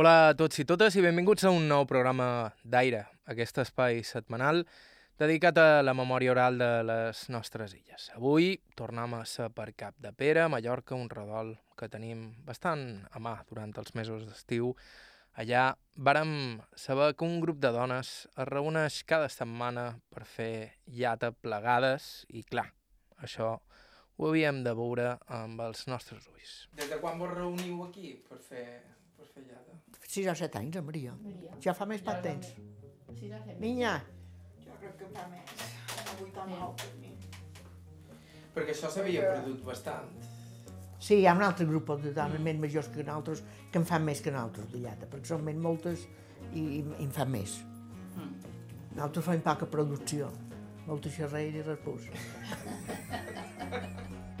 Hola a tots i totes i benvinguts a un nou programa d'Aire, aquest espai setmanal dedicat a la memòria oral de les nostres illes. Avui tornem a ser per Cap de Pere, Mallorca, un redol que tenim bastant a mà durant els mesos d'estiu. Allà vàrem saber que un grup de dones es reuneix cada setmana per fer llata plegades i, clar, això ho havíem de veure amb els nostres ulls. Des de quan vos reuniu aquí per fer, per fer llata? 6 o 7 anys, en Maria. Maria. Ja fa més poc temps. Sí, ja. Niña, Jo crec que fa més, a 8 o 9 per mi. Perquè això s'havia perdut bastant. sí, hi ha un altre grup de dones més majors que nosaltres que en fan més que nosaltres de llata, perquè són més moltes i, i en fan més. Nosaltres fem poca producció, molta xerreira i repús.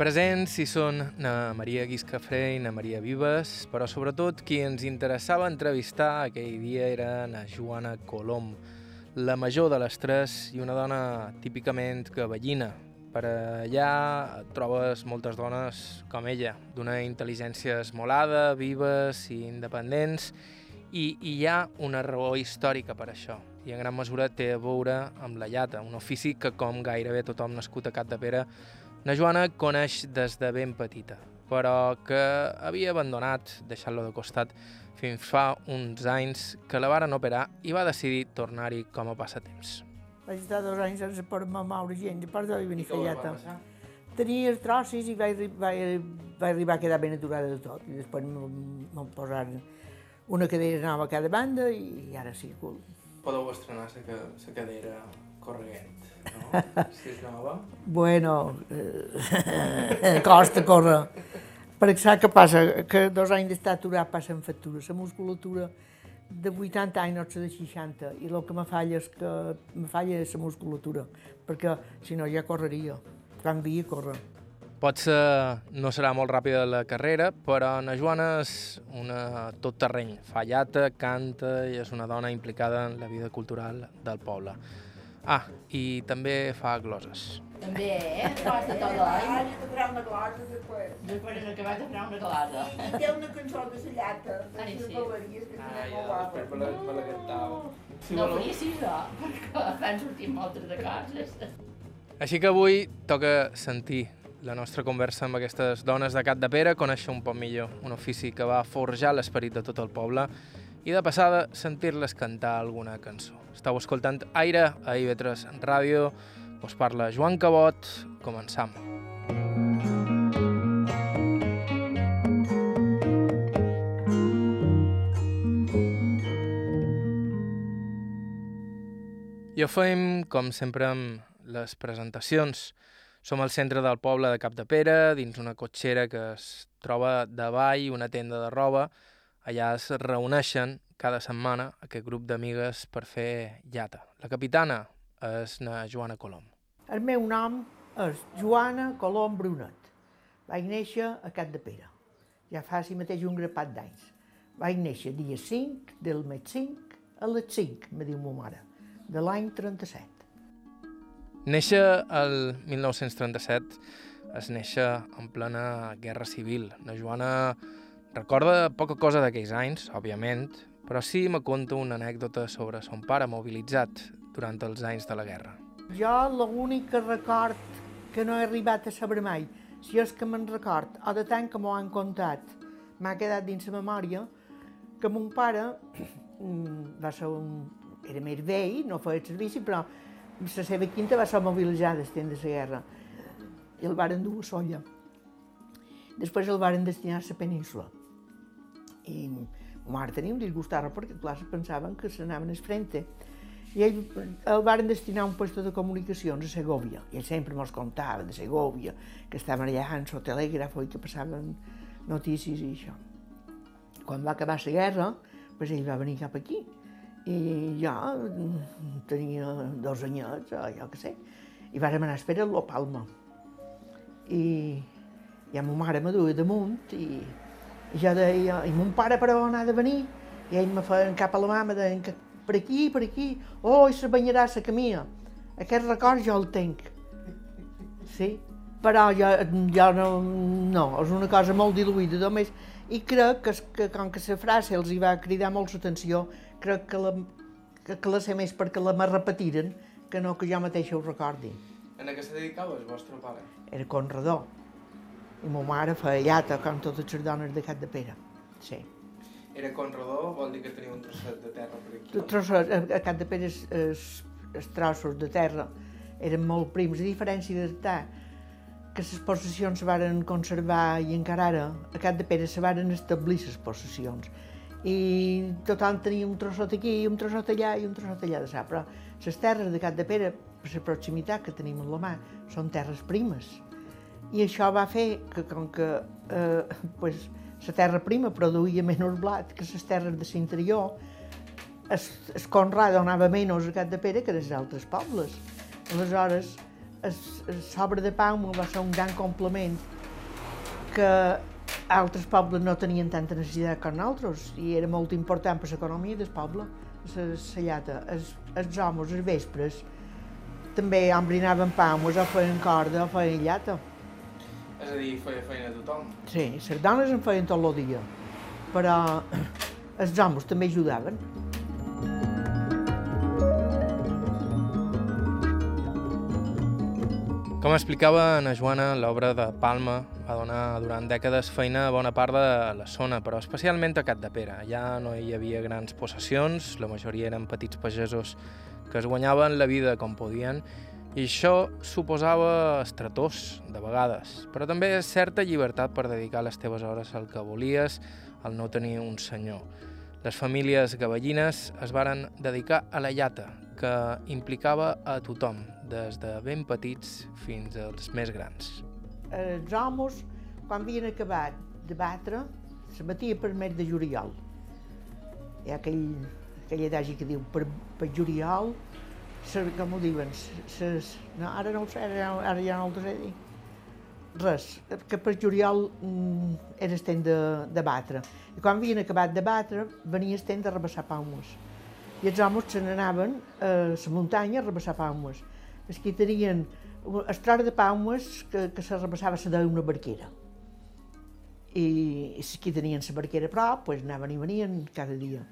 Presents hi són na Maria Guiscafré i na Maria Vives, però sobretot qui ens interessava entrevistar aquell dia era na Joana Colom, la major de les tres i una dona típicament cavallina. Per allà trobes moltes dones com ella, d'una intel·ligència esmolada, vives i independents, i hi ha una raó històrica per això, i en gran mesura té a veure amb la llata, un ofici que, com gairebé tothom nascut a Cap de Pere, la Joana coneix des de ben petita, però que havia abandonat, deixant-lo de costat, fins fa uns anys que la varen operar i va decidir tornar-hi com a passatemps. Vaig estar dos anys sense poder-me moure gent, després vaig venir a fer llata. Tenia els trossos i vaig, vaig, vaig arribar a quedar ben aturada de tot. I després m'ho posaren una cadira nova a cada banda i ara sí, cool. Podeu estrenar la cadera corrent, no? si és nova. Bueno, eh, costa córrer. Perquè saps què passa? Que dos anys d'estar aturat passen factura. La musculatura de 80 anys no de 60 i el que me falla és que me falla és la musculatura, perquè si no ja correria. Quan via córrer. Potser no serà molt ràpida la carrera, però na Joana és una tot terreny. Fa llata, canta i és una dona implicada en la vida cultural del poble. Ah, i també fa gloses. També, eh? Passa tot l'any. Ara de fer una glosa després. Després és que vaig a fer una calada. I té una cançó de la llata, de Ai, sí. que tenia molt guapa. me la, me la cantava. Si No faria així, jo, perquè van sortir moltes de coses. Així que avui toca sentir la nostra conversa amb aquestes dones de Cap de Pere, conèixer un poc millor un ofici que va forjar l'esperit de tot el poble i de passada sentir-les cantar alguna cançó. Estau escoltant Aire a IB3 Ràdio, us parla Joan Cabot, començam. I ho fem, com sempre, amb les presentacions. Som al centre del poble de Cap de Pere, dins una cotxera que es troba davall una tenda de roba. Allà es reuneixen cada setmana aquest grup d'amigues per fer llata. La capitana és na Joana Colom. El meu nom és Joana Colom Brunet. Vaig néixer a Cap de Pere. Ja fa si mateix un grapat d'anys. Vaig néixer dia 5 del mes 5 a les 5, me diu ma mare, de l'any 37. Néixer el 1937 és néixer en plena Guerra Civil. La Joana recorda poca cosa d'aquells anys, òbviament, però sí me conta una anècdota sobre son pare mobilitzat durant els anys de la guerra. Jo l'únic que record que no he arribat a saber mai, si és que me'n record, o de tant que m'ho han contat, m'ha quedat dins la memòria, que mon pare mm, va ser un... era més vell, no feia servici, però la seva quinta va ser mobilitzada estent de la guerra. I el varen dur a Solla. Després el varen destinar a la península. I ma mare tenia un disgustarra perquè, clar, pensaven que s'anaven al frente. I ell el varen destinar a un puesto de comunicacions a Segovia. I ell sempre mos contava de Segovia, que estaven allà en el telègraf i que passaven notícies i això. Quan va acabar la guerra, pues ell va venir cap aquí. I mm, tenia dos anyets, o jo què sé, i vàrem anar a esperar a Palma. I, i a ma mare me duia damunt i, i jo deia, i mon pare però on ha de venir? I ell me feia cap a la mà, me deien que per aquí, per aquí, oh, i se banyarà la camia. Aquest record jo el tinc. Sí, però jo, jo no, no, és una cosa molt diluïda, només I crec que, que com que la frase els hi va cridar molt l'atenció, crec que la, que, que la sé més perquè la me repetiren que no que jo mateixa ho recordi. En què se dedicava el vostre pare? Era conredor. I ma mare feia llata, com totes les dones de Cap de Pere. Sí. Era conredor, vol dir que tenia un trosset de terra per aquí. Els trossos, a, a Cap de Pere els, trossos de terra eren molt prims, a diferència de ta, que les possessions se varen conservar i encara ara a Cap de Pere se varen establir les possessions. I tothom tenia un trossot aquí, un trossot allà i un trossot allà de sa, però les terres de Cap de Pere, per la proximitat que tenim en la mà, són terres primes. I això va fer que, com que eh, pues, la terra prima produïa menys blat que les terres de l'interior, es, es Conrad donava menys a Cap de Pere que als altres pobles. Aleshores, sobre de Palma va ser un gran complement que altres pobles no tenien tanta necessitat com nosaltres i era molt important per l'economia del poble, la sallata. Els, els homes, els vespres, també embrinaven palmes o feien corda o feien llata. És a dir, feia feina a tothom. Sí, les dones en feien tot el dia, però els homes també ajudaven. Com explicava Ana Joana, l'obra de Palma va donar durant dècades feina a bona part de la zona, però especialment a Cap de Pere. Allà no hi havia grans possessions, la majoria eren petits pagesos que es guanyaven la vida com podien, i això suposava estretors, de vegades, però també certa llibertat per dedicar les teves hores al que volies, al no tenir un senyor. Les famílies gavellines es varen dedicar a la llata, que implicava a tothom, des de ben petits fins als més grans. Els homes, quan havien acabat de batre, se batia per mes de juliol. Hi ha aquell, aquell adagi que diu per, per juliol, se, com ho diuen, ses, no, ara no ho sé, ara, ara ja no ho sé dir. Res, que per juliol mm, era el temps de, de batre. I quan havien acabat de batre, venia el temps de rebassar palmes. I els homes se n'anaven a la muntanya a rebassar palmes. Els que tenien el tros de palmes que, que se rebassava se deia una barquera. I, i els que tenien la barquera a prop, pues, anaven i venien cada dia.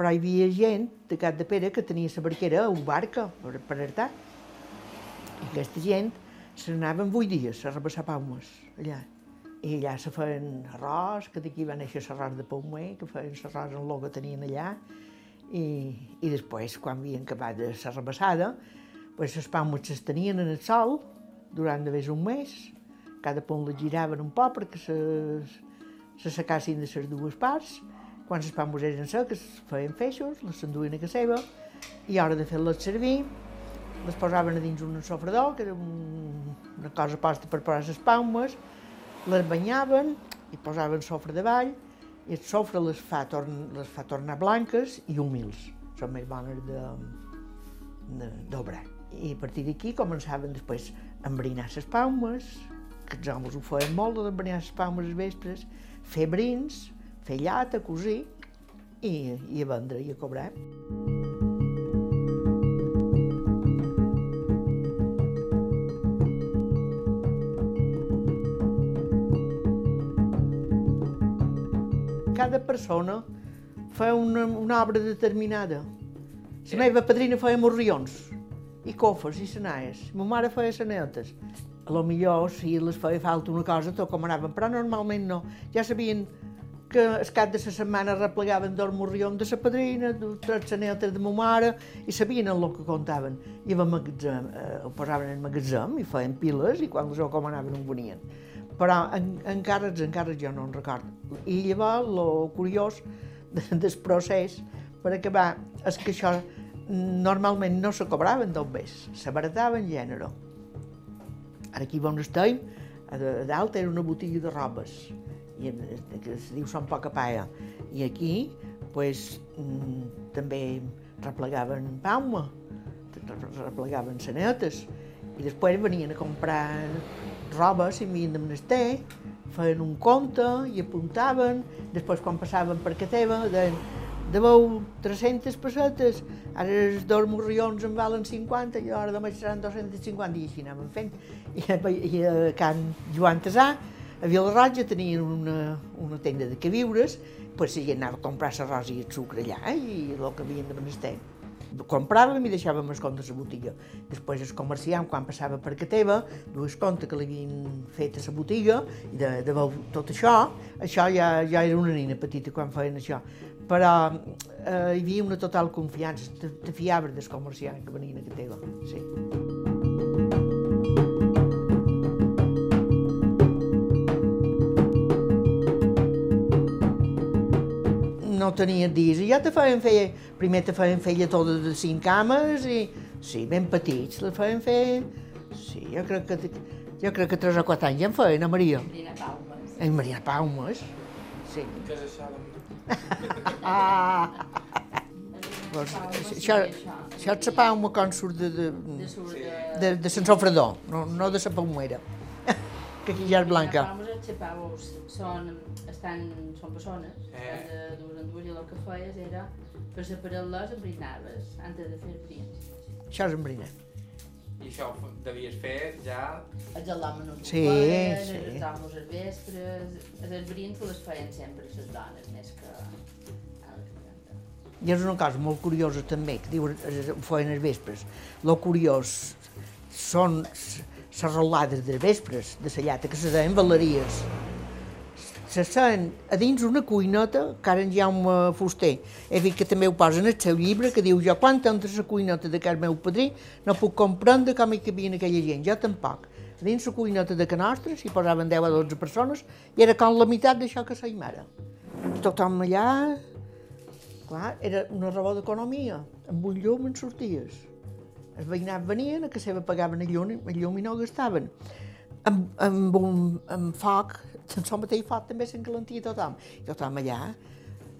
Però hi havia gent de Cap de Pere que tenia la barquera un barca per, per artar. I aquesta gent se n'anaven vuit dies a rebassar palmes allà. I allà se feien arròs, que d'aquí va néixer l'arròs de Paumer, que feien l'arròs en l'ou que tenien allà. I, I després, quan havien acabat de la rebassada, pues les palmes les tenien en el sol durant de un mes, cada punt les giraven un poc perquè se, se secassin de les dues parts, quan les palmes eren seques feien feixos, les s'enduien a casa seva, i a hora de fer-les servir, les posaven a dins un sofredor, que era un, una cosa posta per posar les palmes, les banyaven i posaven sofre davall, i el sofre les fa, torn, les fa tornar blanques i humils, són més bones d'obrar. I a partir d'aquí començaven després a embrinar les palmes, que els homes ho feien molt, d'embrinar les palmes als vespres, fer brins, fer llata, cosir i, i a vendre i a cobrar. Cada persona feia una, una obra determinada. La meva padrina feia morrions, i cofres i senaes. Ma mare feia sanetes. A lo millor, si les feia falta una cosa, tot com anaven, però normalment no. Ja sabien que el cap de la setmana replegaven dos morrions de la padrina, tres sanetes de ma mare, i sabien el que contaven. I el magatzem, eh, ho posaven en magatzem i feien piles, i quan les com anaven ho venien. Però en, encara, encara jo no en recordo. I llavors, el curiós de, del procés, per acabar, és que això normalment no se cobraven dos més, se barataven gènere. Ara aquí on estem, a dalt era una botiga de robes, i que es diu Son Poca Paia. I aquí, pues, també replegaven pauma, replegaven sanetes, i després venien a comprar roba si havien de menester, feien un compte i apuntaven, després quan passaven per casa teva deien deveu 300 pessetes, ara els dos morrions en valen 50 i ara demà seran 250 i així anàvem fent. I, i a Can Joan Tesà A Vilaroja tenien una, una tenda de queviures, pues la anava a comprar l'arròs i el sucre allà i el que havien de menester. Compràvem i deixàvem els comptes a la botiga. Després el comerciant, quan passava per que teva, dues compte que l'havien fet a la botiga de, de veure tot això, això ja, ja era una nina petita quan feien això. Però eh, hi havia una total confiança, te, te fiaves del comerciant que venien a que teva. Sí. No tenia dies, i ja te feien fer, primer te feien fer lletó de cinc cames, i sí, ben petits, la feien fer, sí, jo crec que, jo crec que tres o quatre anys ja en feien, a Maria. Marina Palmes. En Maria Paumes, sí. Què és això? Ah, Doncs, Palmes, això, això. és la pauma quan surt de, de, De de... de, de Sant Sofredor, no, no de la paumera, que aquí ja és blanca. Marina Palmes, són, estan, són persones, Eh. eh. de dues en dues, i el que feies era, per separar-les, embrinaves, antes de fer brins. Això és embrina. I això ho devies fer ja... Els alòmenos Sí, feien, sí. els homes els vespres, els brins les feien sempre les dones, més que... I és una cosa molt curiosa també, que diuen, eh, ho feien els vespres. Lo curiós són les rolades de vespres, de la llata, que se deien valeries. Se seien a dins una cuineta, que ara en Jaume Fuster, he vist que també ho posa en el seu llibre, que diu, jo quan entro a la cuineta de car meu padrí no puc comprendre com hi cabien aquella gent, jo tampoc. A dins la cuineta de que s'hi posaven 10 o 12 persones i era com la meitat d'això que sa mare. Tothom allà, Clar, era una raó d'economia. Amb un llum en sorties. Els veïnats venien, a que seva pagaven el llum, el llum i no gastaven. Amb, amb un amb foc, sense el mateix foc també s'encalentia tothom. I tothom allà,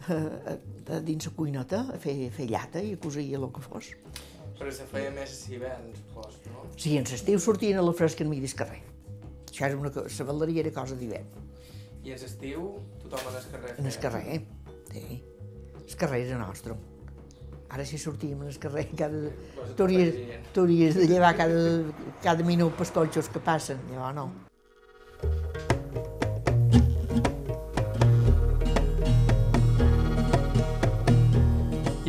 eh, a dins la cuineta, a fer, a fer llata i a cosia el que fos. Però se feia més hivern, supos, no? Sí, en l'estiu sortien a la fresca enmig del carrer. Això era una cosa, la valeria era cosa d'hivern. I en l'estiu tothom en el carrer En el carrer, sí. El carrer era nostre. Ara si sortíem en el carrer, cada... Pues Tu hauries, gent. tu hauries de llevar cada, cada minut pels cotxes que passen, llavors no.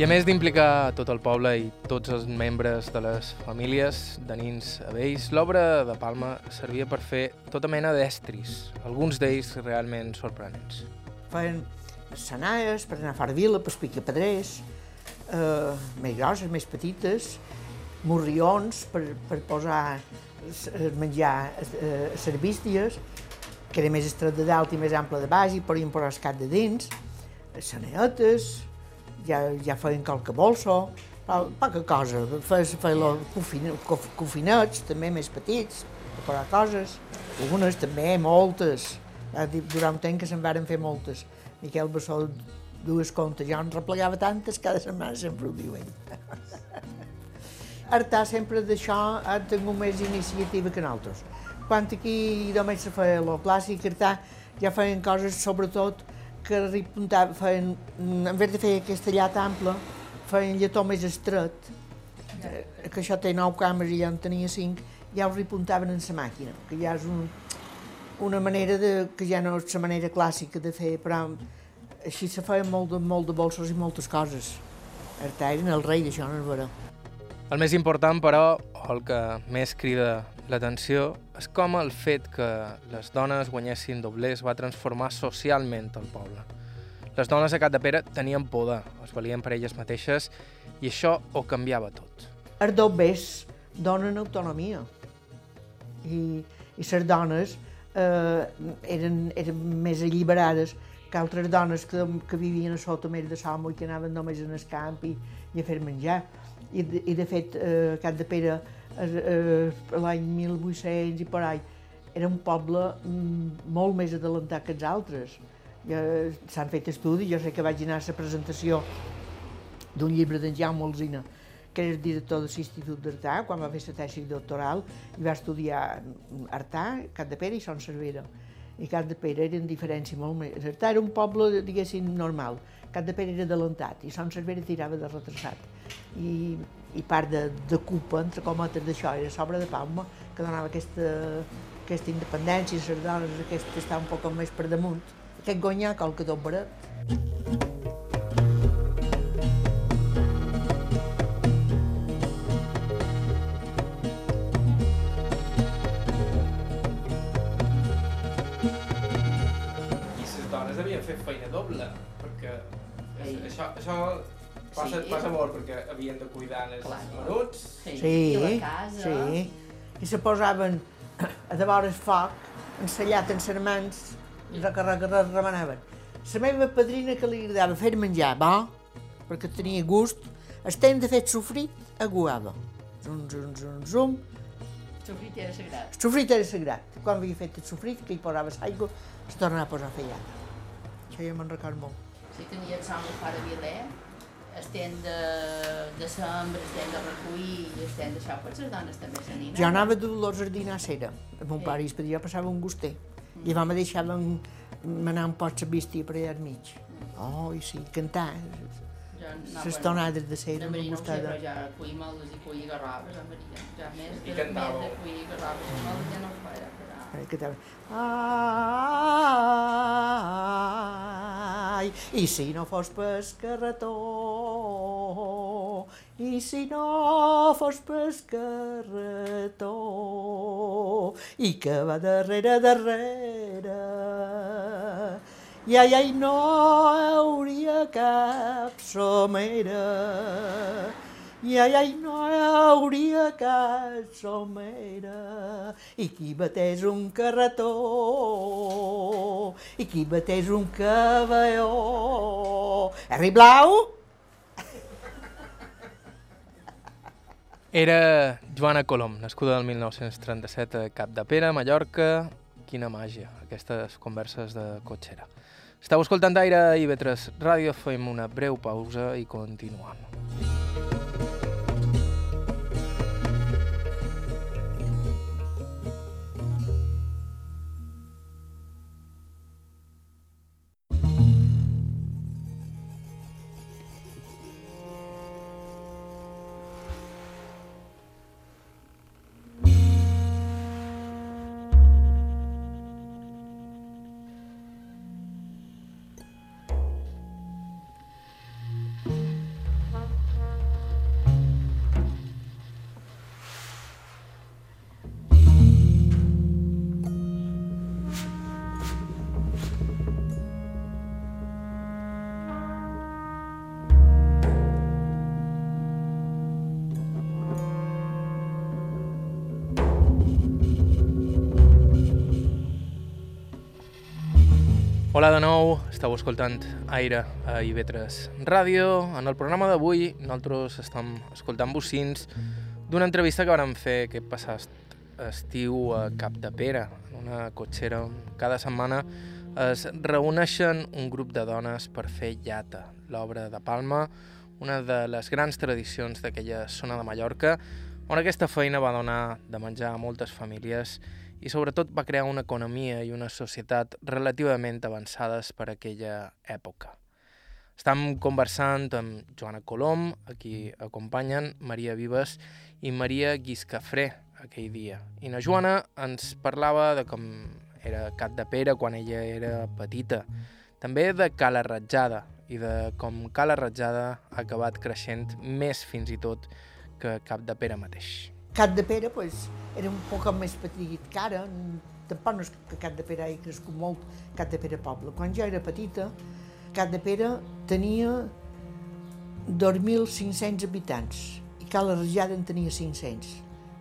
I a més d'implicar tot el poble i tots els membres de les famílies, de nins a vells, l'obra de Palma servia per fer tota mena d'estris, alguns d'ells realment sorprenents. Feien senaes per anar a far vila, per picapedrers, eh, més grosses, més petites, morrions per, per posar eh, menjar eh, bísties, que era més estret de dalt i més ample de baix, i podien posar el cap de dins, saneetes, ja, ja feien qualque po- poca cosa, feien, feien cofin, cof, cofinets, també més petits, per posar coses, algunes també, moltes, Ja durant un temps que se'n varen fer moltes. Miquel Bassol, dues comptes, jo en replegava tantes, cada setmana sempre ho diuen. Artà sempre d'això ha tingut més iniciativa que nosaltres. Quan aquí només se feia lo clàssic, Artà ja feien coses, sobretot, que ripuntava, feien, en vez de fer aquesta llata ampla, feien lletó més estret, eh, que això té nou cames i ja en tenia cinc, ja ho ripuntaven en la màquina, que ja és un, una manera de, que ja no és la manera clàssica de fer, però així se feien molt de, molt de bolsos i moltes coses. Eren el rei d'això, no és vera. El més important, però, o el que més crida l'atenció, és com el fet que les dones guanyessin doblers va transformar socialment el poble. Les dones a Capdepera tenien poder, es valien per elles mateixes, i això ho canviava tot. Els dobbers donen autonomia i, i les dones eh, eren, eren més alliberades que altres dones que, que vivien a sota més de som i que anaven només en el camp i, i a fer menjar. I de, i de fet, eh, Cap de Pere, l'any 1800 i per ahí, era un poble mm, molt més adelantat que els altres. Ja S'han fet estudis, jo sé que vaig anar a la presentació d'un llibre d'en Jaume Alzina, que era el director de l'Institut d'Artà, quan va fer la tesi doctoral, i va estudiar Artà, Cap de Pere i Son Cervera. I Cap de Pere era en diferència molt més. Artà era un poble, diguéssim, normal. Cap de Pere era adelantat i Son Cervera tirava de retrasat. I, i part de, de culpa, entre cometes, d'això era l'obra de Palma, que donava aquesta, aquesta independència, les dones, aquest està un poc més per damunt. Aquest guanyar qualque dos baret. I les dones havien fet feina doble, perquè Ei. això, això passa, Sí. passa molt, perquè havien de cuidar els Clar. menuts, Sí, Sí, i la casa. sí. I se posaven a davant el foc, ensellat en les mans, i remanaven. La meva padrina que li agradava fer menjar, bo, perquè tenia gust, estem de fet sofrit a guava. Zum, zum, zum, zum. El sofrit era sagrat. El sofrit era sagrat. Quan havia fet el sofrit, que hi posaves aigua, es tornava a posar feiada. Això ja me'n record molt. Si tenia el son del pare Vilé, estem de, de sembra, estem de recollir i estem d'això, potser les dones també s'anien. Jo anava de Dolors a dinar a mon Sí. pare, i jo passava un guster. I vam deixar anar un pot a bístia per allà al mig. Oh, i sí, cantar. Jo, no, Les bueno, tonades de cera, una Maria no ho sé, però ja cuir moldes i cuir garrobes, la Maria. Ja més, I de, cantàveu. més de cuir garrobes moldes ja no ho feia, però... Eh, que tal? Ai, i si no fos pas carretó, i si no fos pas carretó, i que va darrere, darrere, i ai, ai, no hauria cap somera, i ai, ai, no hauria cap somera, i qui batés un carretó, i qui batés un cavalló. Harry Blau? Era Joana Colom, nascuda el 1937 a Cap de Pere, Mallorca. Quina màgia, aquestes converses de cotxera. Estau escoltant Aire i Vetres Ràdio, fem una breu pausa i continuem. Hola de nou, estàu escoltant Aire a Ivetres Ràdio. En el programa d'avui nosaltres estem escoltant bocins d'una entrevista que vam fer aquest passat estiu a Cap de Pere, en una cotxera. Cada setmana es reuneixen un grup de dones per fer llata, l'obra de Palma, una de les grans tradicions d'aquella zona de Mallorca, on aquesta feina va donar de menjar a moltes famílies i sobretot va crear una economia i una societat relativament avançades per aquella època. Estam conversant amb Joana Colom, a qui acompanyen Maria Vives i Maria Guiscafré aquell dia. I na Joana ens parlava de com era Cat de Pere quan ella era petita, també de Cala Ratjada i de com Cala Ratjada ha acabat creixent més fins i tot que Cap de Pere mateix. Cat de Pere pues, era un poc més petit que ara, tampoc no és que Cat de Pere hagi crescut molt, Cat de Pere poble. Quan jo era petita, Cat de Pere tenia 2.500 habitants i Cala Rajada en tenia 500.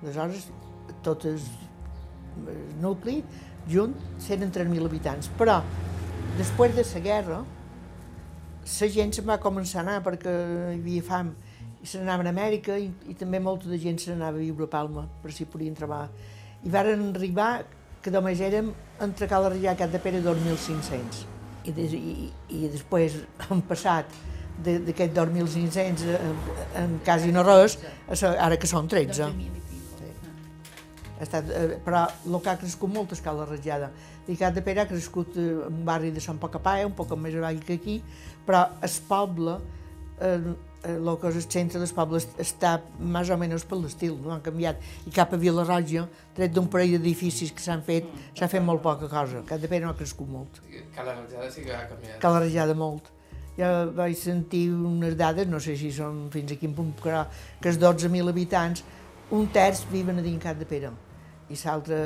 Aleshores, tot el nucli junt eren 3.000 habitants. Però, després de la guerra, la gent se'n va començar a anar perquè hi havia fam i se n'anaven a Amèrica i, i també molta de gent se n'anava a viure a Palma per si podien trobar. I varen arribar que només érem entre Cala Rajada i Cat de Pere 2.500. I, des, i, I després han passat de- d'aquests 2.500 en, en quasi no res, ara que són 13. 12.000 i pico. Ha estat, eh, però el que ha crescut molt és Cala Rajada. I Cat de Pere ha crescut eh, en un barri de Sant Pocapà, un poc més avall que aquí, però el poble, eh, el que és el centre del poble està més o menys per l'estil, no han canviat. I cap a Vilarroja, tret d'un parell d'edificis que s'han fet, s'ha fet molt poca cosa. Cap de Pere no ha crescut molt. Cala Rajada sí que ha canviat. Cal arrejada molt. Ja vaig sentir unes dades, no sé si són fins a quin punt, però que els 12.000 habitants, un terç viven a dins Cap de Pere. I l'altre,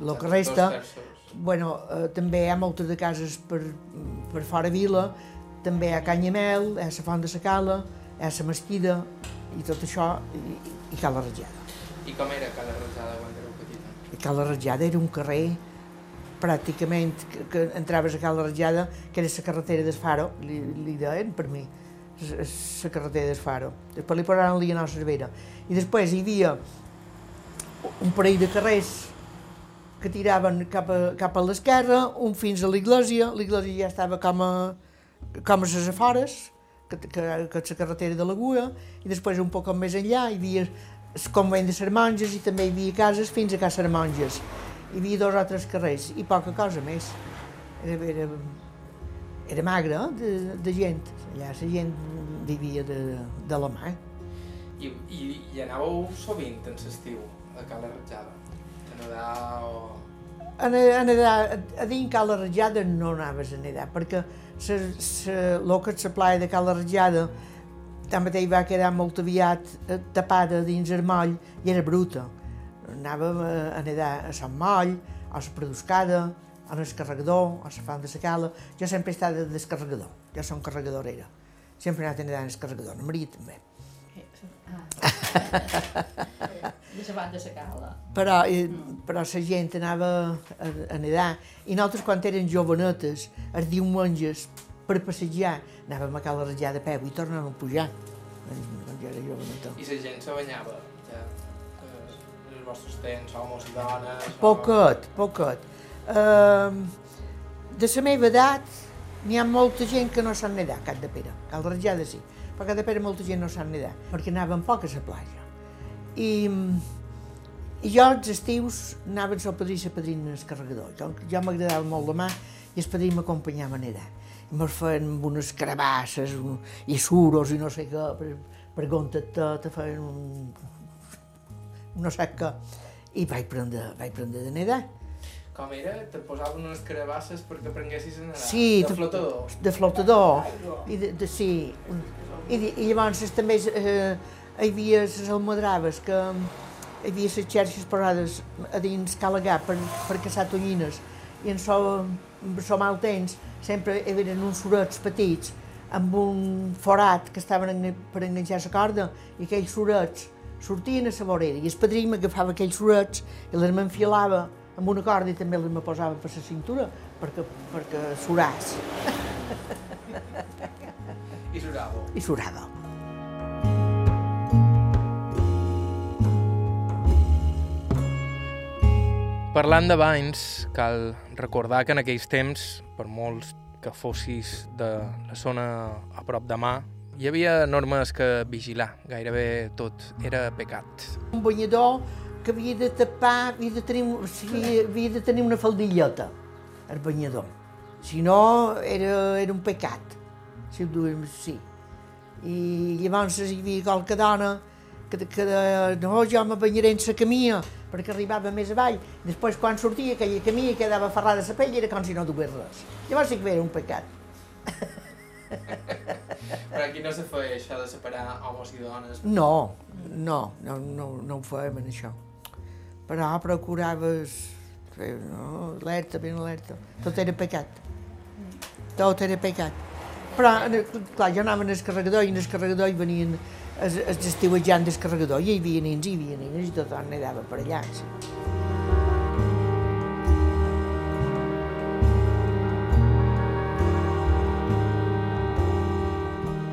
el que resta, bueno, eh, també hi ha moltes de cases per, per fora vila, també ha Canyamel, ha la Font de la Cala, ha la Mesquida, i tot això, i, i Cala Rajada. I com era Cala Rajada quan éreu petita? Cala Rajada era un carrer pràcticament que, que entraves a Cala Rajada, que era la carretera del Faro, li, li deien per mi, la carretera del Faro. Després li posaven Lianó Cervera. I després hi havia un parell de carrers que tiraven cap a, cap a l'esquerra, un fins a l'església, l'església ja estava com a, com les afores, que, que, que és la carretera de l'Agua, i després un poc més enllà hi havia el convent de Sermonges i també hi havia cases fins a Casa Sermonges. Hi havia dos o tres carrers i poca cosa més. Era, era, era magre eh, de, de gent, allà la gent vivia de, de la mà. I, i, i anàveu sovint en l'estiu a Cala Rajada? A nedar o... A, a, nedar, a dins Cala Rajada no anaves a nedar, perquè se, se, el que és la playa de Cala Rajada tanmateix va quedar molt aviat eh, tapada dins el moll i era bruta. Anàvem a, a nedar a Sant Moll, a la Preduscada, a l'escarregador, a la Font de la Cala. Jo sempre he estat de descarregador, jo som carregadorera. Sempre he anat a nedar en l'escarregador, la Maria també. Ah. De la banda de la cala. Però, eh, però la gent anava a, a nedar i nosaltres quan eren jovenetes, els diumenges, per passejar, anàvem a Cala Rajada a peu i tornàvem a pujar. Quan jo era joveneta. I la gent se banyava, ja, eh, els vostres temps, homes i dones... o- Poquet, poquet. Uh, de la meva edat n'hi ha molta gent que no sap nedar, a Cap de Pere. Cal Rajada sí, però a Cap de Pere molta gent no sap nedar, perquè anaven poc a la platja. I, i jo els estius anava amb el padrí i la padrina en el carregador. Jo, jo m'agradava molt la mà i el padrí m'acompanyava a nedar. I me'n feien amb unes carabasses un, i suros i no sé què, per, per compte tot, te feien un, no sé què. I vaig prendre, vaig prendre de nedar. Com era? Te posaven unes carabasses perquè aprenguessis a nedar? Sí, De te- flotador? de flotador, i de, de, sí, i, i llavors també eh, hi havia les almadraves, que hi havia les xerxes posades a dins Calagà per, per caçar tonyines, i en so, en so mal temps sempre hi havia uns sorets petits amb un forat que estaven per enganxar la corda, i aquells sorets sortien a la vorera, i el padrí m'agafava aquells sorets i les m'enfilava amb una corda i també les me posava per la cintura perquè, perquè suràs. I suràveu? i surava. Parlant de banys, cal recordar que en aquells temps, per molts que fossis de la zona a prop de mà, hi havia normes que vigilar, gairebé tot era pecat. Un banyador que havia de tapar, havia de tenir, o sigui, havia de tenir una faldillota, el banyador. Si no, era, era un pecat, si ho duem sí. I llavors hi havia qualque dona que, que no, jo me banyaré en la camia, perquè arribava més avall. Després, quan sortia aquella camia quedava ferrada la pell i era com si no dugués res. Llavors sí que era un pecat. Però aquí no se feia això de separar homes i dones. No, no, no, no, no ho fèiem en això. Però procuraves fer, no, alerta, ben alerta. Tot era pecat. Tot era pecat. Però, eh, clar, jo anava en el carregador i en el carregador hi venien els, els estiuejants del carregador i hi havia nens i hi havia nines i tothom nedava per allà. Sí.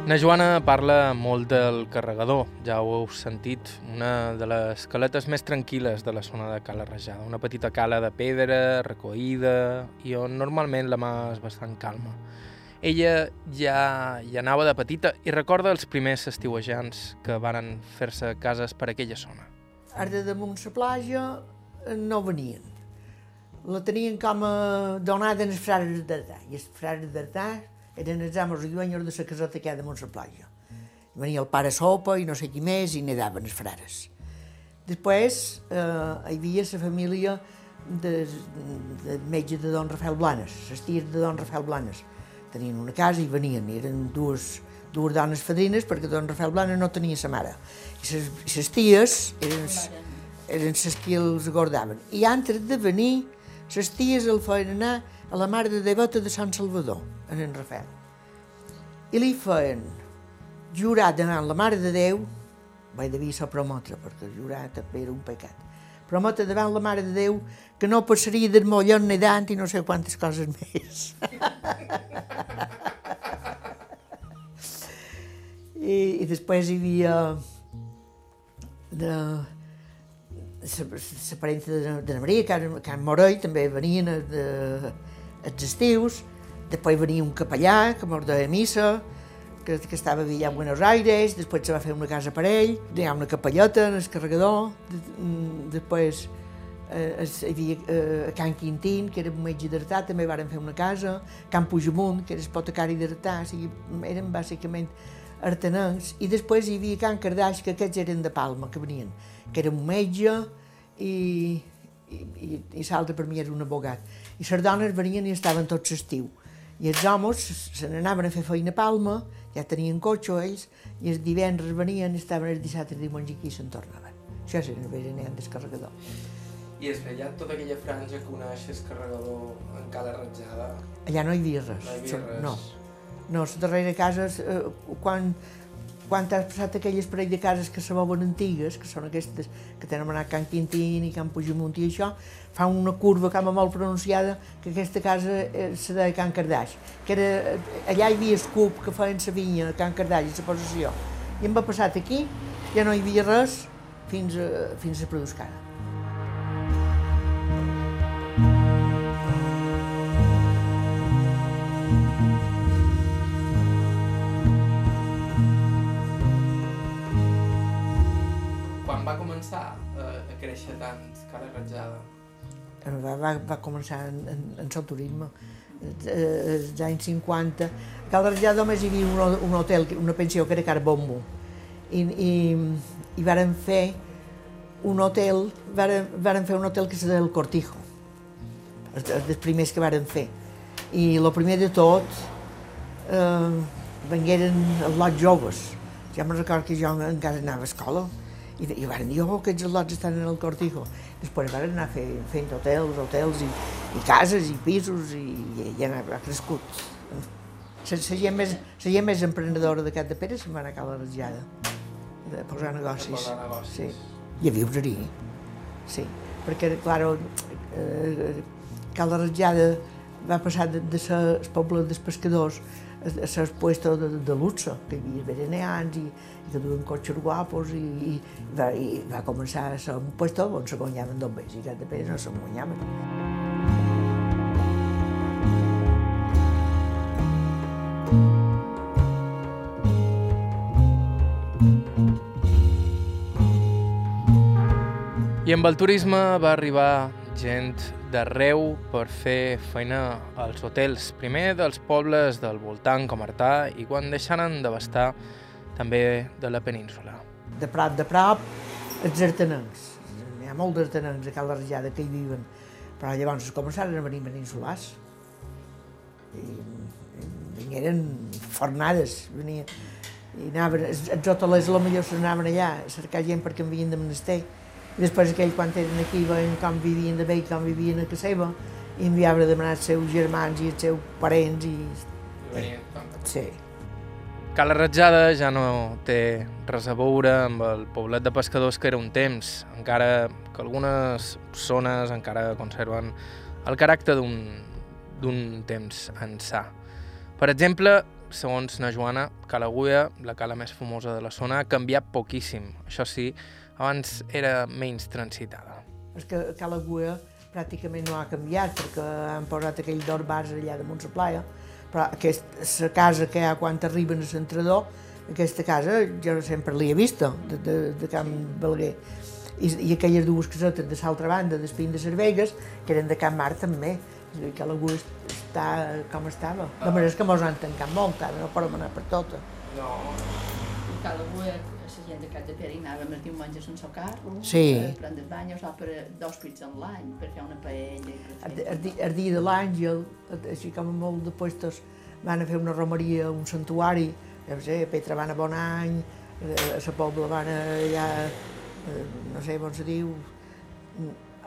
Na Joana parla molt del carregador, ja ho heu sentit, una de les caletes més tranquil·les de la zona de Cala Rajada, una petita cala de pedra, recoïda, i on normalment la mà és bastant calma. Ella ja hi anava de petita i recorda els primers estiuejants que varen fer-se cases per aquella zona. Ara de damunt la platja eh, no venien. La tenien com a donada als frares d'Artà. I els frares d'Artà eren els amos i dueños de la caseta que hi ha damunt la platja. Venia el pare sopa i no sé qui més, i nedaven els frares. Després eh, hi havia la família de, de metge de don Rafael Blanes, les ties de don Rafael Blanes. Tenien una casa i venien, eren dues, dues dones fadrines perquè don Rafael Blanes no tenia sa mare. I les ties eren, eren les que els guardaven. I antes de venir, les ties el feien anar a la mare de devota de Sant Salvador, en en Rafael. I li feien jurar davant la Mare de Déu, vaig devia ser promotre, perquè jurar també era un pecat, promotre davant la Mare de Déu que no passaria del mollon nedant i no sé quantes coses més. I, I després hi havia de, la parenta de, de Maria, Can, Can Morell, també venien de, els estius, després venia un capellà que mos missa, que, que estava allà a Buenos Aires, després se va fer una casa per ell, hi ha una capelleta en el carregador, mm, després eh, hi havia eh, Can Quintín, que era un metge d'Artà, també varen fer una casa, Can Puigdemunt, que era espotecari d'Artà, o sigui, eren bàsicament artenencs, i després hi havia Can Cardaix, que aquests eren de Palma, que venien, que era un metge, i, i, i, i l'altre per mi era un abogat. I les dones venien i estaven tots l'estiu. I els homes se n'anaven a fer feina a Palma, ja tenien cotxe ells, i els divendres venien estaven els dissabtes i diumenge aquí i se'n tornaven. Això és el veren descarregador. I és allà tota aquella franja que uneix el carregador en cala ratjada? Allà no hi havia res. No hi havia res. No. No, la darrera casa, eh, quan quan has passat aquelles parell de cases que se veuen antigues, que són aquestes que tenen anat Can Quintín i Can Puigdemunt i això, fa una curva com molt pronunciada que aquesta casa eh, se deia Can Cardaix, que era, allà hi havia escup que feien la vinya, Can Cardaix, la possessió. I em va passat aquí, ja no hi havia res fins a, fins a Produscada. créixer tant Cala Ratjada? Va, va, va començar en, en, en el turisme eh, als anys 50. A Cala Ratjada només hi havia un, un hotel, una pensió que era Carbombo. I, i, i varen fer un hotel, varen, fer un hotel que deia el Cortijo, els, els primers que varen fer. I el primer de tot eh, vengueren els lots joves. Ja me'n recordo que jo encara anava a escola, i, i van dir, oh, aquests lots estan en el Cortijo. Després van anar fent, fent hotels, hotels i, i cases i pisos i, i, i ha, ha crescut. La, la, gent més, la gent més emprenedora de Cat de Pere se'n va anar a Cala Ratjada, de posar negocis. De posar negocis. Sí. I a viure-hi. Sí, perquè, clar, eh, Cala Ratjada va passar de, de ser el poble dels pescadors a ser puesto de, de luxe, que hi havia veraneants i, i que duen cotxes guapos i, i, va, i va començar a ser un puesto on se guanyaven dos i que de no se guanyaven. I amb el turisme va arribar gent d'arreu per fer feina als hotels, primer dels pobles del voltant com Artà i quan deixaren d'abastar també de la península. De prop de prop, els artenencs. Hi ha molts artenencs a Cal Rajada que hi viven, però llavors començaren a venir peninsulars. I, vingueren fornades, venia, i anaven, els, hotelers potser se n'anaven allà a cercar gent perquè en havien de menester. Després aquell, quan eren aquí, veien com vivien de bé i com vivien a casa seva, i enviaven a demanar els seus germans i els seus parents. I... I Sí. Cala Ratjada ja no té res a veure amb el poblet de pescadors que era un temps, encara que algunes zones encara conserven el caràcter d'un temps ençà. Per exemple, segons na Joana, Cala Guia, la cala més famosa de la zona, ha canviat poquíssim. Això sí, abans era menys transitada. És que Cala Guia pràcticament no ha canviat perquè han posat aquell d'or bars allà damunt la playa, però aquesta casa que hi ha quan arriben a l'entrador, aquesta casa jo sempre l'he vista, de, de, de Camp Balaguer. I, i aquelles dues casetes de l'altra banda, d'Espín de Cervegues, que eren de Camp Mar també. És a dir, que algú està com estava. De manera que mos han tancat molt, ara no podem anar per tota. No. Buet, a la gent de Cap de Pere hi anàvem els diumenges sense el carro, Sí. per prendre el bany, o per dos pits en l'any, per fer una paella i per El, fer... el, di- el dia de l'Àngel, així com molt de puestos, van a fer una romeria, un santuari, ja sé, a Petra van a Bon Any, eh, a la Pobla van a allà, eh, no sé on se diu,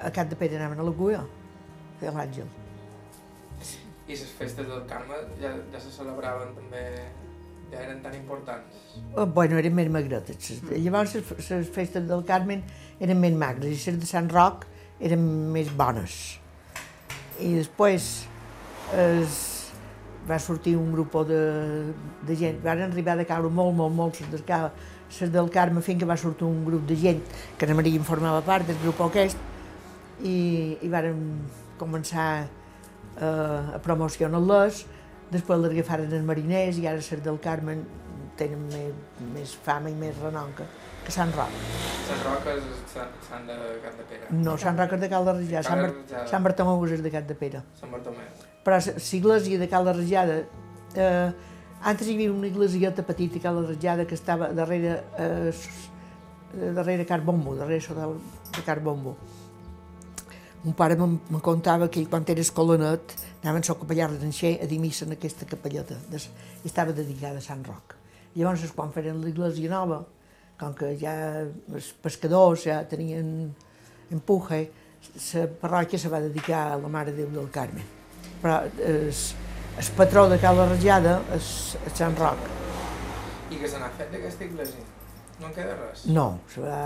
a Cap de Pere anaven a la Cuia, a fer l'Àngel. I les festes del Carme ja, ja se celebraven també, ja eren tan importants. Eh, Bueno, eren més magretes. Les- Llavors les, les festes del Carmen eren més magres i les de Sant Roc eren més bones. I després es, va sortir un grup de, de gent, van arribar a caure molt, molt, molt les del, les del Carme fins que va sortir un grup de gent que la Maria en formava part del grup aquest i, i varen començar eh, a promocionar-les, després les agafaren els mariners i ara les del Carme tenen més, més fama i més renom que, que Sant Roc. Sant Roques és Sant de Cap de Pere. No, Sant Roc és de Cal de Rajada, Sant, Bar. Sant Bartomeu és de Cap de Pere. Sant Bartomeu. Però l'església de Cal de Rajada, eh, antes hi havia una iglesieta petita a Cal de Rajada que estava darrere, eh, eh, darrere Carbombo, darrere això de, Carbombo. Un pare me contava que ell, quan era escolanet, anaven a capellà Renxer a dir missa en aquesta capelleta, des, i estava dedicada a Sant Roc. Llavors, quan feren l'església nova, com que ja els pescadors ja tenien empuje, la parròquia se va dedicar a la Mare de Déu del Carme. Però el, el patró de Cala Rajada és, és Sant Roc. I què se n'ha fet d'aquesta iglesia? No en queda res? No, se va,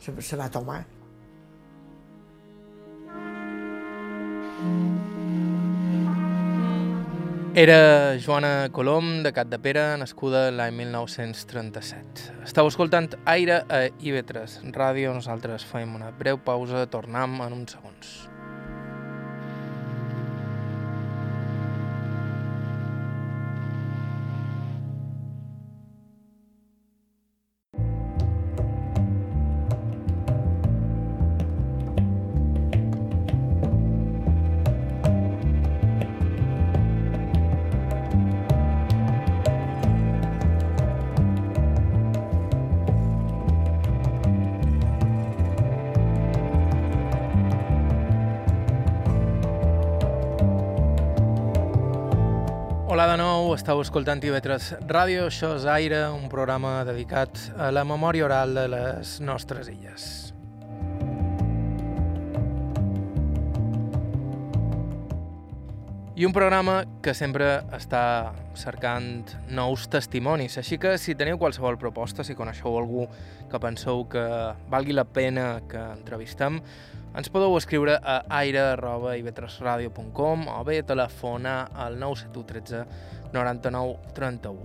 se, se va tomar. Era Joana Colom, de Cat de Pere, nascuda l'any 1937. Estau escoltant Aire a IB3 Ràdio. Nosaltres fem una breu pausa, tornem en uns segons. Hola de nou, estàu escoltant TV3 Ràdio, això és Aire, un programa dedicat a la memòria oral de les nostres illes. I un programa que sempre està cercant nous testimonis, així que si teniu qualsevol proposta, si coneixeu algú que penseu que valgui la pena que entrevistem, ens podeu escriure a aire.ivetresradio.com o bé telefonar al 971 13 99 31.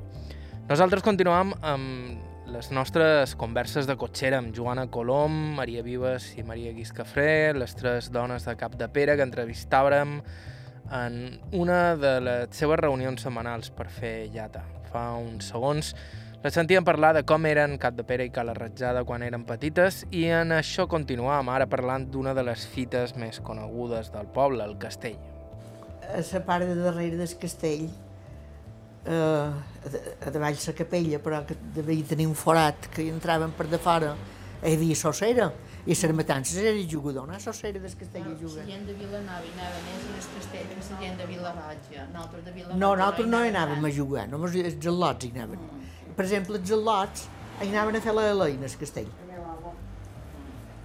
Nosaltres continuem amb les nostres converses de cotxera amb Joana Colom, Maria Vives i Maria Guiscafré, les tres dones de Cap de Pere que entrevistàvem en una de les seves reunions setmanals per fer llata. Fa uns segons les sentíem parlar de com eren Cap de Pere i Cala Ratjada quan eren petites i en això continuam ara parlant d'una de les fites més conegudes del poble, el castell. A la part de darrere del castell, eh, a, davall la capella, però que devia tenir un forat que hi entraven per de fora, hi havia sossera, i les matances era jugador, no? A sossera del castell hi La juga. gent de Vilanova hi anava més en el castell que la gent de. Nosaltres de No, nosaltres no hi anàvem anàvem a jugar, només els gelots hi anaven. Per exemple, els gelots hi anaven a fer la Eloi al castell.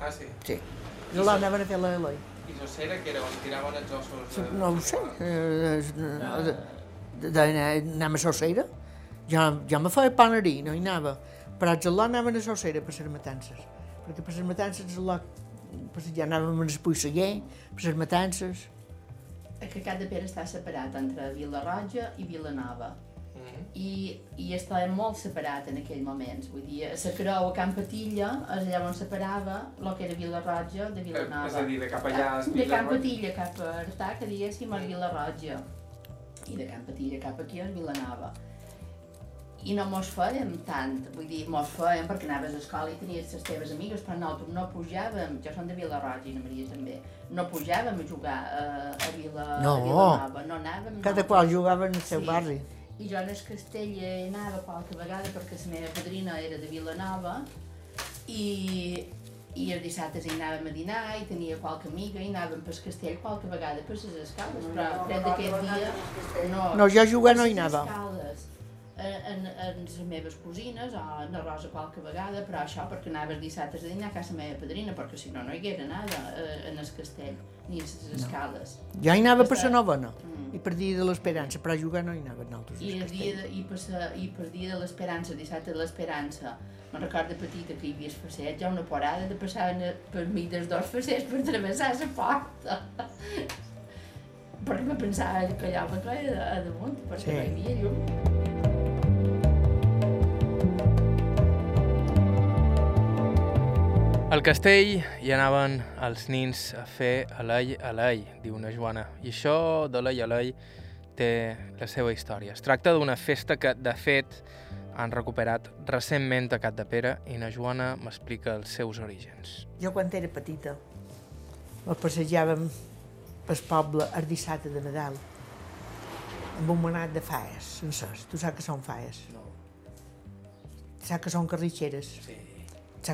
Ah, sí? Sí. Els gelots anaven a fer la Eloi. I Sossera, que era on tiraven els ossos... No ho sé, eh, eh, de- de- d'anar anem a Sossera. Jo, jo me feia panerí, no hi anava. Però els gelats anaven a Sossera per les matances. Perquè per les matances gelats, per ja anàvem a Espuyseguer, per les matances. Que Cap de Pere està separat entre Vilarratja i Vilanova. Mm. i, i estava molt separat en aquell moments, vull dir, a la creu a Can Patilla és allà on separava el que era Vilarratja de Vilanova. És a dir, de cap allà... és De Can. Patilla cap a Artà, que diguéssim, és Vilarratja. I de Can Patilla cap aquí és Vilanova. I no mos fèiem tant, vull dir, mos fèiem perquè anaves a escola i tenies les teves amigues, però nosaltres no pujàvem, jo som de Vilarratja i la Maria també, no pujàvem a jugar a, a, Vila, No. a Vilanova, no anàvem Cada nosaltres. qual jugava en el seu Sí. barri. I jo en el castell anava qualque vegada perquè la meva padrina era de Vilanova i, i els dissabtes hi anàvem a dinar i tenia qualque amiga i anàvem pel castell qualque vegada per les escales, però tret d'aquest dia no... No, jo a jugar no hi Les anava. escales, en, en, en les meves cosines o en la Rosa qualque vegada, però això perquè anava els dissabtes a dinar a casa meva padrina, perquè si no no hi haguera nada eh, en el castell, ni a les escales. Jo hi anava per la novena Mm. i per dia de l'esperança, però a jugar no hi anava nosaltres. I el dia de, i, per sa, i per dia de l'esperança, dissabte de l'esperança, me'n recordo de petita que hi havia el facet, ja una porada de passar per mig dels dos facets per travessar la porta. perquè me pensava que allà me queia a damunt, perquè Sí. no hi havia llum. Al castell hi anaven els nins a fer alei alei, diu una Joana. I això de l'ei alei té la seva història. Es tracta d'una festa que, de fet, han recuperat recentment a Cat de Pere i na Joana m'explica els seus orígens. Jo quan era petita me passejàvem pel poble el dissabte de Nadal amb un manat de faes sencers. Tu saps que són faes? No. Saps que són carritxeres? Sí,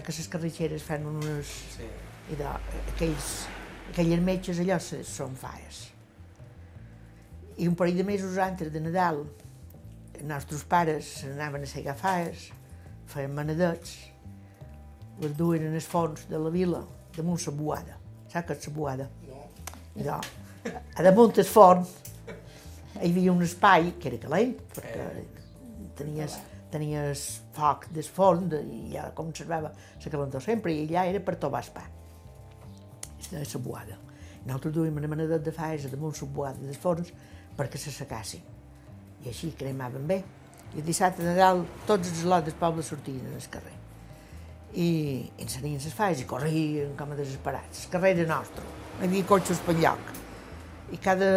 que les carritxeres fan unes... sí. I de, aquells, aquelles metges allò se- són faes. I un parell de mesos antes de Nadal, els nostres pares anaven a segar faes, feien manadets, les duen en el fons de la vila, damunt la boada. Saps què és la boada? No. Allò, a damunt del forn hi havia un espai que era calent, perquè tenies, tenies foc del forn de, i ja conservava la calentor sempre, i allà era per tobar el pa. Aquesta era la boada. Nosaltres duíem una manadet de faes a damunt la boada dels forns perquè se secassin. I així cremaven bé. I el dissabte de Nadal tots els lots del poble sortien al carrer. I encenien les faes i corrien com a desesperats. El carrer era nostre, no hi havia cotxes per lloc. I cada,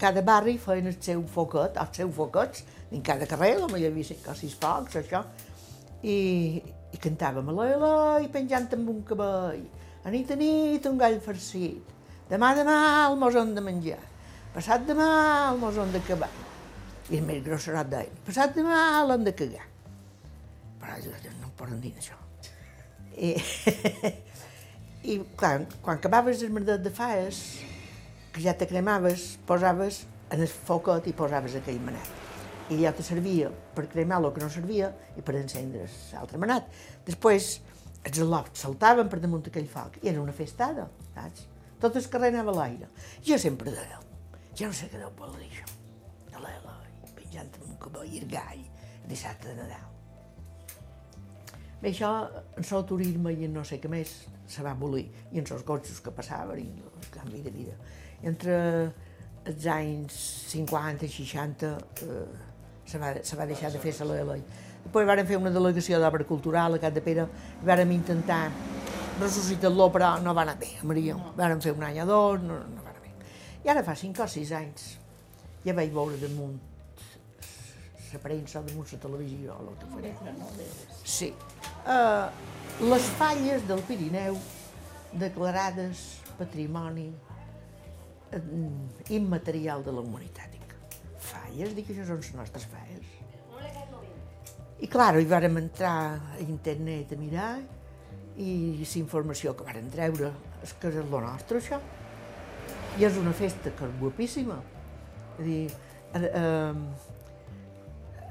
cada barri feien el seu foquet, els seus foquets, en cada carrer, potser hi havia cinc o sis focs, això, i, i cantàvem a l'ela i penjant amb un cabell. A nit a nit un gall farcit, demà demà el mos de menjar, passat demà el mos de cavar. I el més grosserot deia, passat demà l'hem de cagar. Però jo, no em poden dir això. I, i clar, quan acabaves el merdet de faes, que ja te cremaves, posaves en el foquet i posaves aquell manat. I ja te servia per cremar el que no servia i per encendre l'altre manat. Després, els al·lots saltaven per damunt aquell foc i era una festada, saps? Tot el carrer anava a l'aire. Jo sempre deia, jo no sé què deu voler això, de l'ela, penjant amb un cabell i el gall, dissabte de Nadal. Bé, això, en sol turisme i en no sé què més, se va abolir, i en els cotxes que passaven, i el canvi de vida. Entre els anys 50 i 60 eh, se, va, se va deixar de fer la llei. Després varen fer una delegació d'obra cultural a Cat de Pere, vàrem intentar ressuscitar-lo, però no va anar bé, a Maria. Varen fer un any o dos, no, no va anar bé. I ara fa 5 o 6 anys ja vaig veure damunt la premsa o damunt la televisió o que faré. No. Sí. Uh, les falles del Pirineu declarades patrimoni eh, immaterial de la humanitat. Falles? Dic, això són les nostres falles. I, clar, hi vàrem entrar a internet a mirar i la informació que varen treure és que és el nostre, això. I és una festa que és guapíssima. És a dir, eh, eh,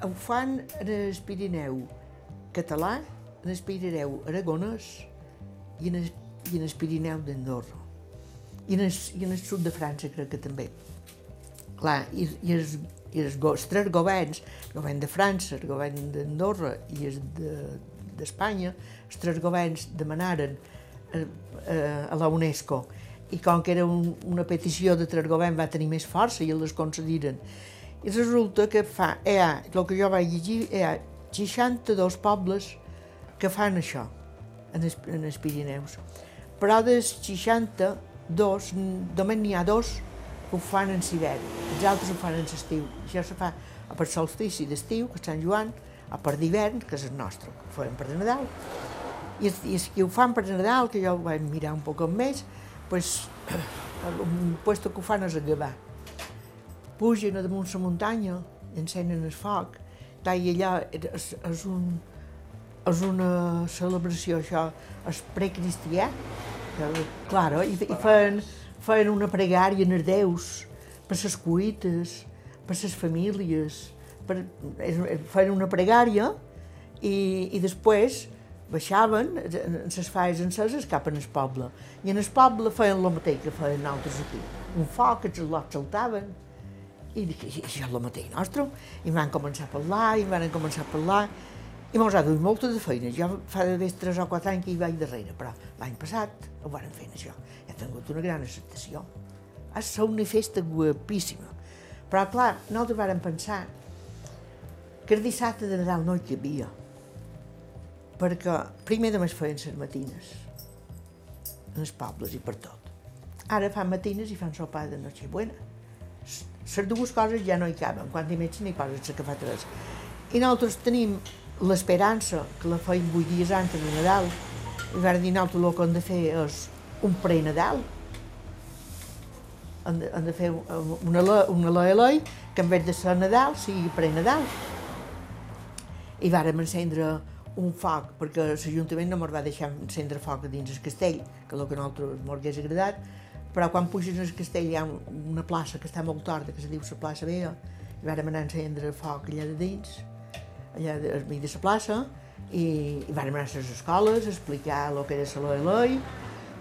ho fan en el Pirineu català, en el Pirineu aragonès i en el, i en el Pirineu d'Andorra. I en, el, I en el sud de França crec que també. Clar, i, i, els, i els, els tres governs, el govern de França, el govern d'Andorra i el de- d'Espanya, els tres governs demanaren eh, eh, a la UNESCO i com que era un, una petició de tres governs va tenir més força i les concediren. I resulta que fa, hi ha, el que jo vaig llegir, hi ha 62 pobles que fan això en els, en els Pirineus. Però dels 62, mm, només n'hi ha dos que ho fan en hivern, els altres ho fan en l'estiu. Això se fa a per solstici d'estiu, que és Sant Joan, a per d'hivern, que és el nostre, que ho fem per de Nadal. I els, i els que ho fan per Nadal, que jo ho vaig mirar un poc més, pues, un puesto que ho fan és a Gavà. pugen a damunt la muntanya encenen el foc. Clar, I allà és, és, un, és una celebració, això, és precristià. que, Claro, i, i feien, feien una pregària en els déus, per les cuites, per les famílies, per, és- feien una pregària i, i després baixaven en les falles enceses cap en poble. I en el poble feien el mateix que feien nosaltres aquí. Un foc, els al·lots saltaven, i dic, això és el mateix nostre. I van començar a parlar, i van començar a parlar, i mos ha duit molta de feina. Jo fa d'haver 3 o 4 anys que hi vaig darrere, però l'any passat ho varen fer això. Tingut una gran acceptació. Ha estat una festa guapíssima. Però, clar, nosaltres vàrem pensar que el dissabte de Nadal no hi cabia, perquè primer només feien les matines, en els pobles i per tot. Ara fan matines i fan sopar de Nochebuena. Les dues coses ja no hi caben, quan més n'hi poses la cafeteres. I nosaltres tenim l'esperança, que la feim vuit dies antes de Nadal, i vam dir nosaltres el que hem de fer és un pre-Nadal, han de, han de fer una, una LLI que en vez de ser Nadal sigui pre-Nadal. I vàrem encendre un foc, perquè l'Ajuntament no ens va deixar encendre foc dins el castell, que és el que a nosaltres ens hagués agradat, però quan puges al castell hi ha un- una plaça que està molt torta, que se diu la plaça Vella, i vàrem anar a encendre foc allà de dins, allà de- al mig de la plaça, i, i vàrem anar a les escoles a explicar el que era la LLI,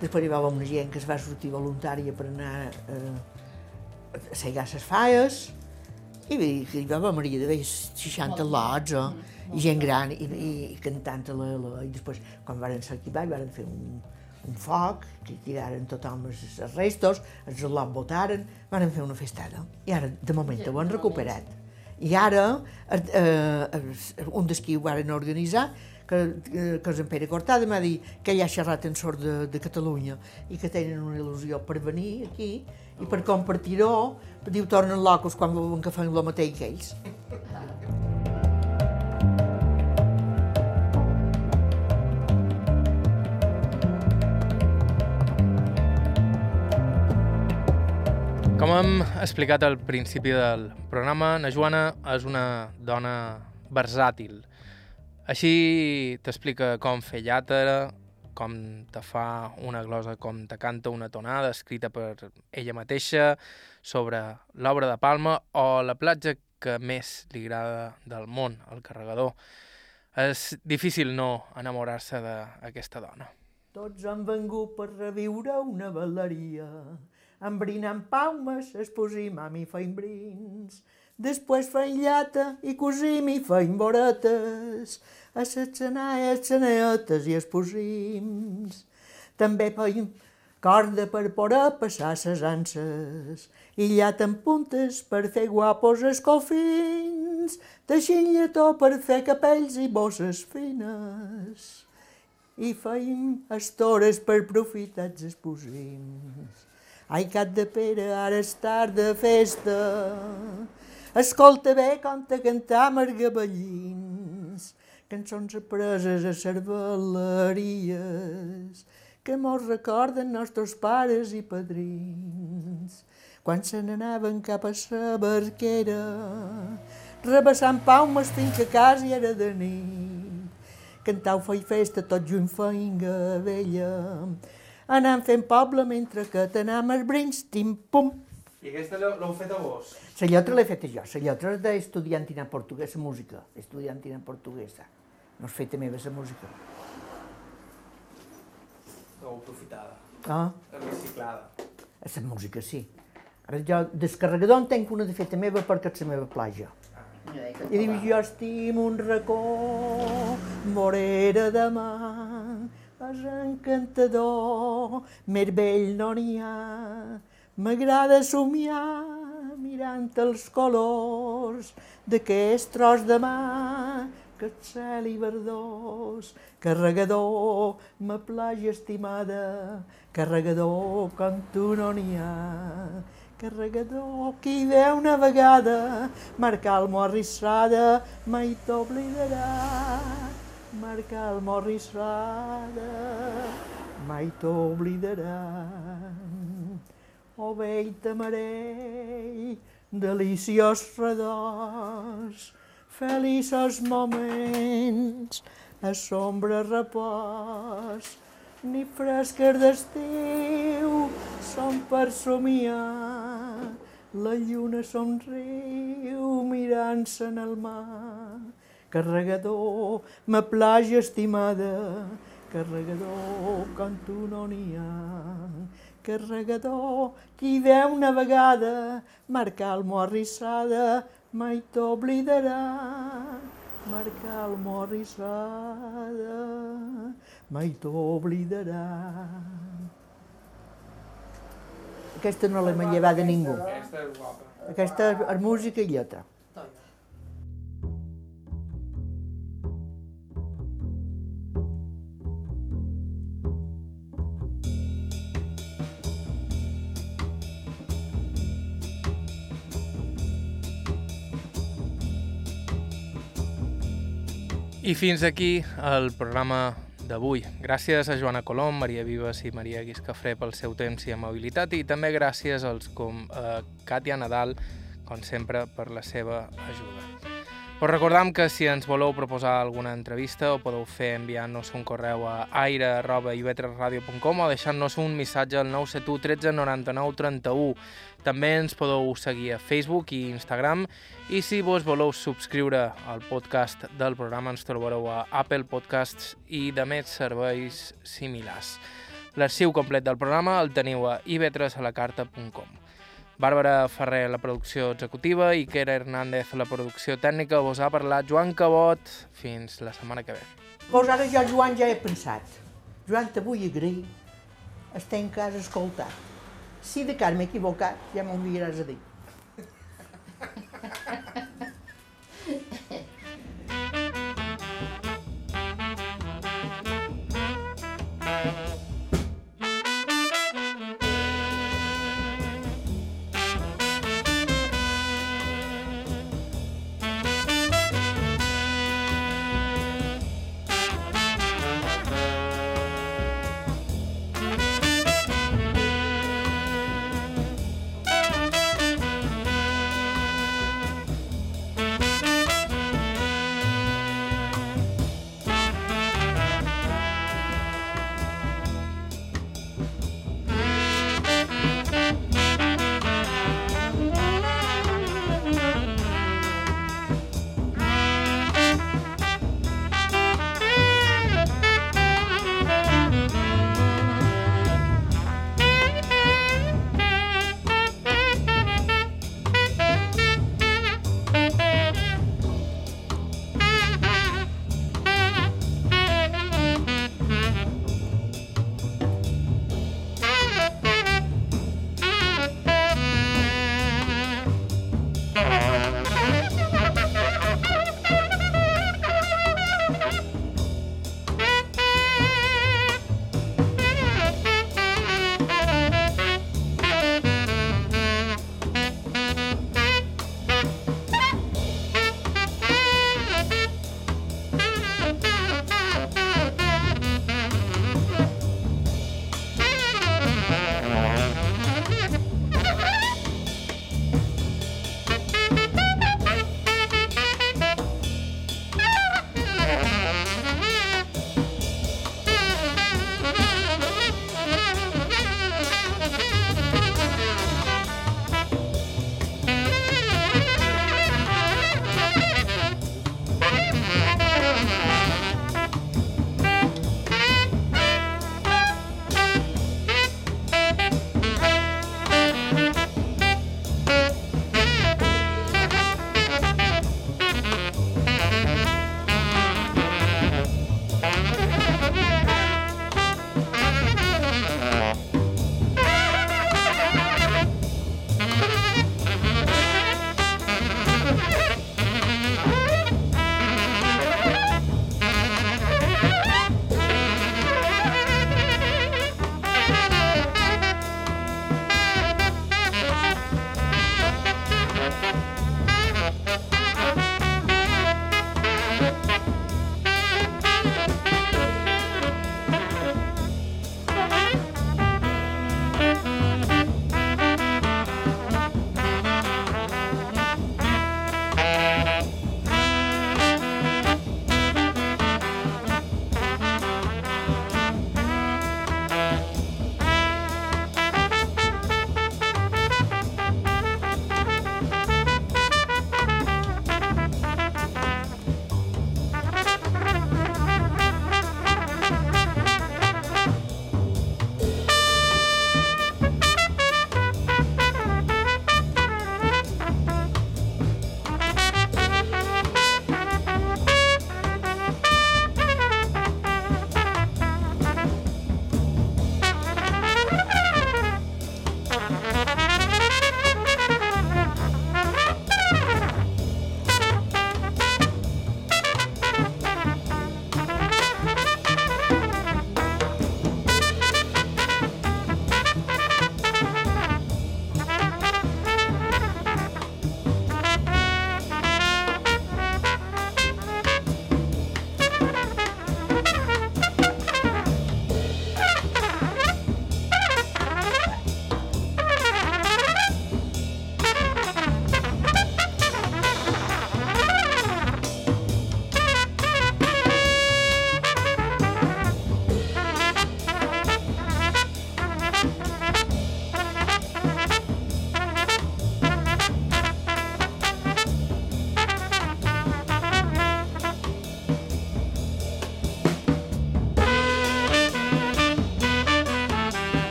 després hi va haver una gent que es va sortir voluntària per anar eh, a segar les falles, i que hi va haver Maria de Bé 60 lots, eh? i gent gran, i, i, i cantant a la, la, i després, quan van ser aquí baix, van fer un, un foc, que tiraren tothom els, els restos, els lot votaren, van fer una festada. I ara, de moment, ho han recuperat. I ara, eh, eh, un dels qui ho van organitzar, que, que, que és en Pere Cortada, m'ha dit que ell ha xerrat en sort de, de Catalunya i que tenen una il·lusió per venir aquí i per compartir-ho, diu, tornen locos quan veuen que fan el mateix que ells. Com hem explicat al principi del programa, na Joana és una dona versàtil. Així t'explica com fer llàtera, com te fa una glosa, com te canta una tonada escrita per ella mateixa sobre l'obra de Palma o la platja que més li agrada del món, el carregador. És difícil no enamorar-se d'aquesta dona. Tots han vengut per reviure una baleria, embrinant paumes, esposim a mi feim brins. Després feim llata i cosim i feim boretes, a ses xanaies, xanaetes i esposims. També feim corda per poder passar ses anses, i llata en puntes per fer guapos escofins, teixint lletó per fer capells i bosses fines i feim estores per profitats esposims. Ai, cap de pere, ara és tard de festa. Escolta bé com te cantar margabellins, cançons apreses a cerveleries, que mos recorden nostres pares i padrins, quan se n'anaven cap a sa barquera, rebassant paumes fins que quasi era de nit cantau feia festa tot junt feinga vella, anant fent poble mentre que els brins, tim-pum. I aquesta l'heu fet a vos? La lletra l'he feta jo, la lletra és d'estudiantina portuguesa, música, estudiantina portuguesa. No és feta meva, la música. L'heu aprofitada, Ah, reciclada. la música sí. Ara jo, descarregador en tenc una de feta meva perquè és la meva que I diu, jo estimo un racó, morera de mà, és encantador, més vell no n'hi ha. M'agrada somiar mirant els colors d'aquest tros de mà, que el cel i verdós, carregador, ma platja estimada, carregador com tu no n'hi ha. Carregador, qui ve una vegada, marcar el morrissada, mai t'oblidarà. Marcar el morrissada, mai t'oblidarà. O vell tamarell, deliciós redors, feliços moments, a sombra repòs, ni fresques d'estiu són per somiar. La lluna somriu mirant-se en el mar. Carregador, ma platja estimada, carregador, com tu no n'hi ha. Carregador, qui veu una vegada marcar el morrissada, mai t'oblidarà. Marcar el morrissada, mai t'oblidarà. Aquesta no l'he manllevada a ningú. Aquesta és guapa. Aquesta és música i lletra. I fins aquí el programa d'avui. Gràcies a Joana Colom, Maria Vives i Maria Guiscafré pel seu temps i amabilitat i també gràcies als com a Càtia Nadal, com sempre, per la seva ajuda. Us recordam que si ens voleu proposar alguna entrevista ho podeu fer enviant-nos un correu a aire.ivetresradio.com o deixant-nos un missatge al 971 13 99 31. També ens podeu seguir a Facebook i Instagram i si vos voleu subscriure al podcast del programa ens trobareu a Apple Podcasts i de més serveis similars. L'arxiu complet del programa el teniu a ivetresalacarta.com. Bàrbara Ferrer, la producció executiva, i Kera Hernández, la producció tècnica. Vos ha parlat Joan Cabot. Fins la setmana que ve. Doncs ara jo, Joan, ja he pensat. Joan, te vull agrair estar en casa escoltat. Si de cas m'he equivocat, ja m'ho enviaràs a dir.